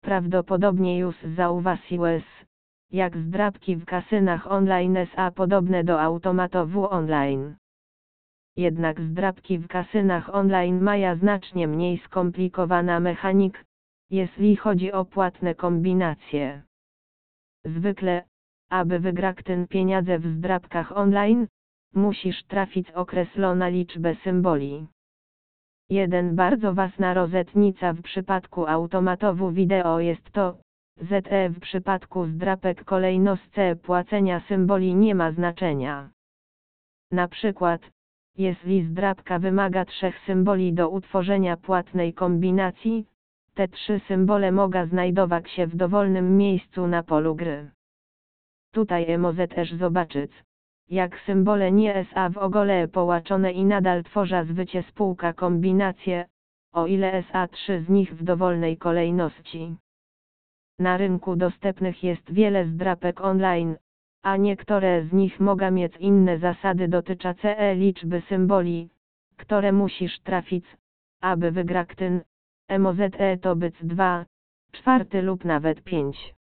prawdopodobnie już zauważyłeś, jak zdrabki w kasynach online są podobne do automatów online. Jednak zdrabki w kasynach online mają znacznie mniej skomplikowana mechanik, jeśli chodzi o płatne kombinacje. Zwykle, aby wygrać ten pieniądze w zdrabkach online, musisz trafić określona liczbę symboli. Jeden bardzo ważna rozetnica w przypadku automatowu wideo jest to, ZE w przypadku zdrapek kolejność płacenia symboli nie ma znaczenia. Na przykład, jeśli zdrapka wymaga trzech symboli do utworzenia płatnej kombinacji, te trzy symbole mogą znajdować się w dowolnym miejscu na polu gry. Tutaj może też zobaczyć, jak symbole nie SA w ogóle połaczone i nadal tworza zwycie spółka kombinacje, o ile SA3 z nich w dowolnej kolejności. Na rynku dostępnych jest wiele zdrapek online, a niektóre z nich mogą mieć inne zasady dotyczące liczby symboli, które musisz trafić, aby wygrać ten, MOZE to być 2, czwarty lub nawet 5.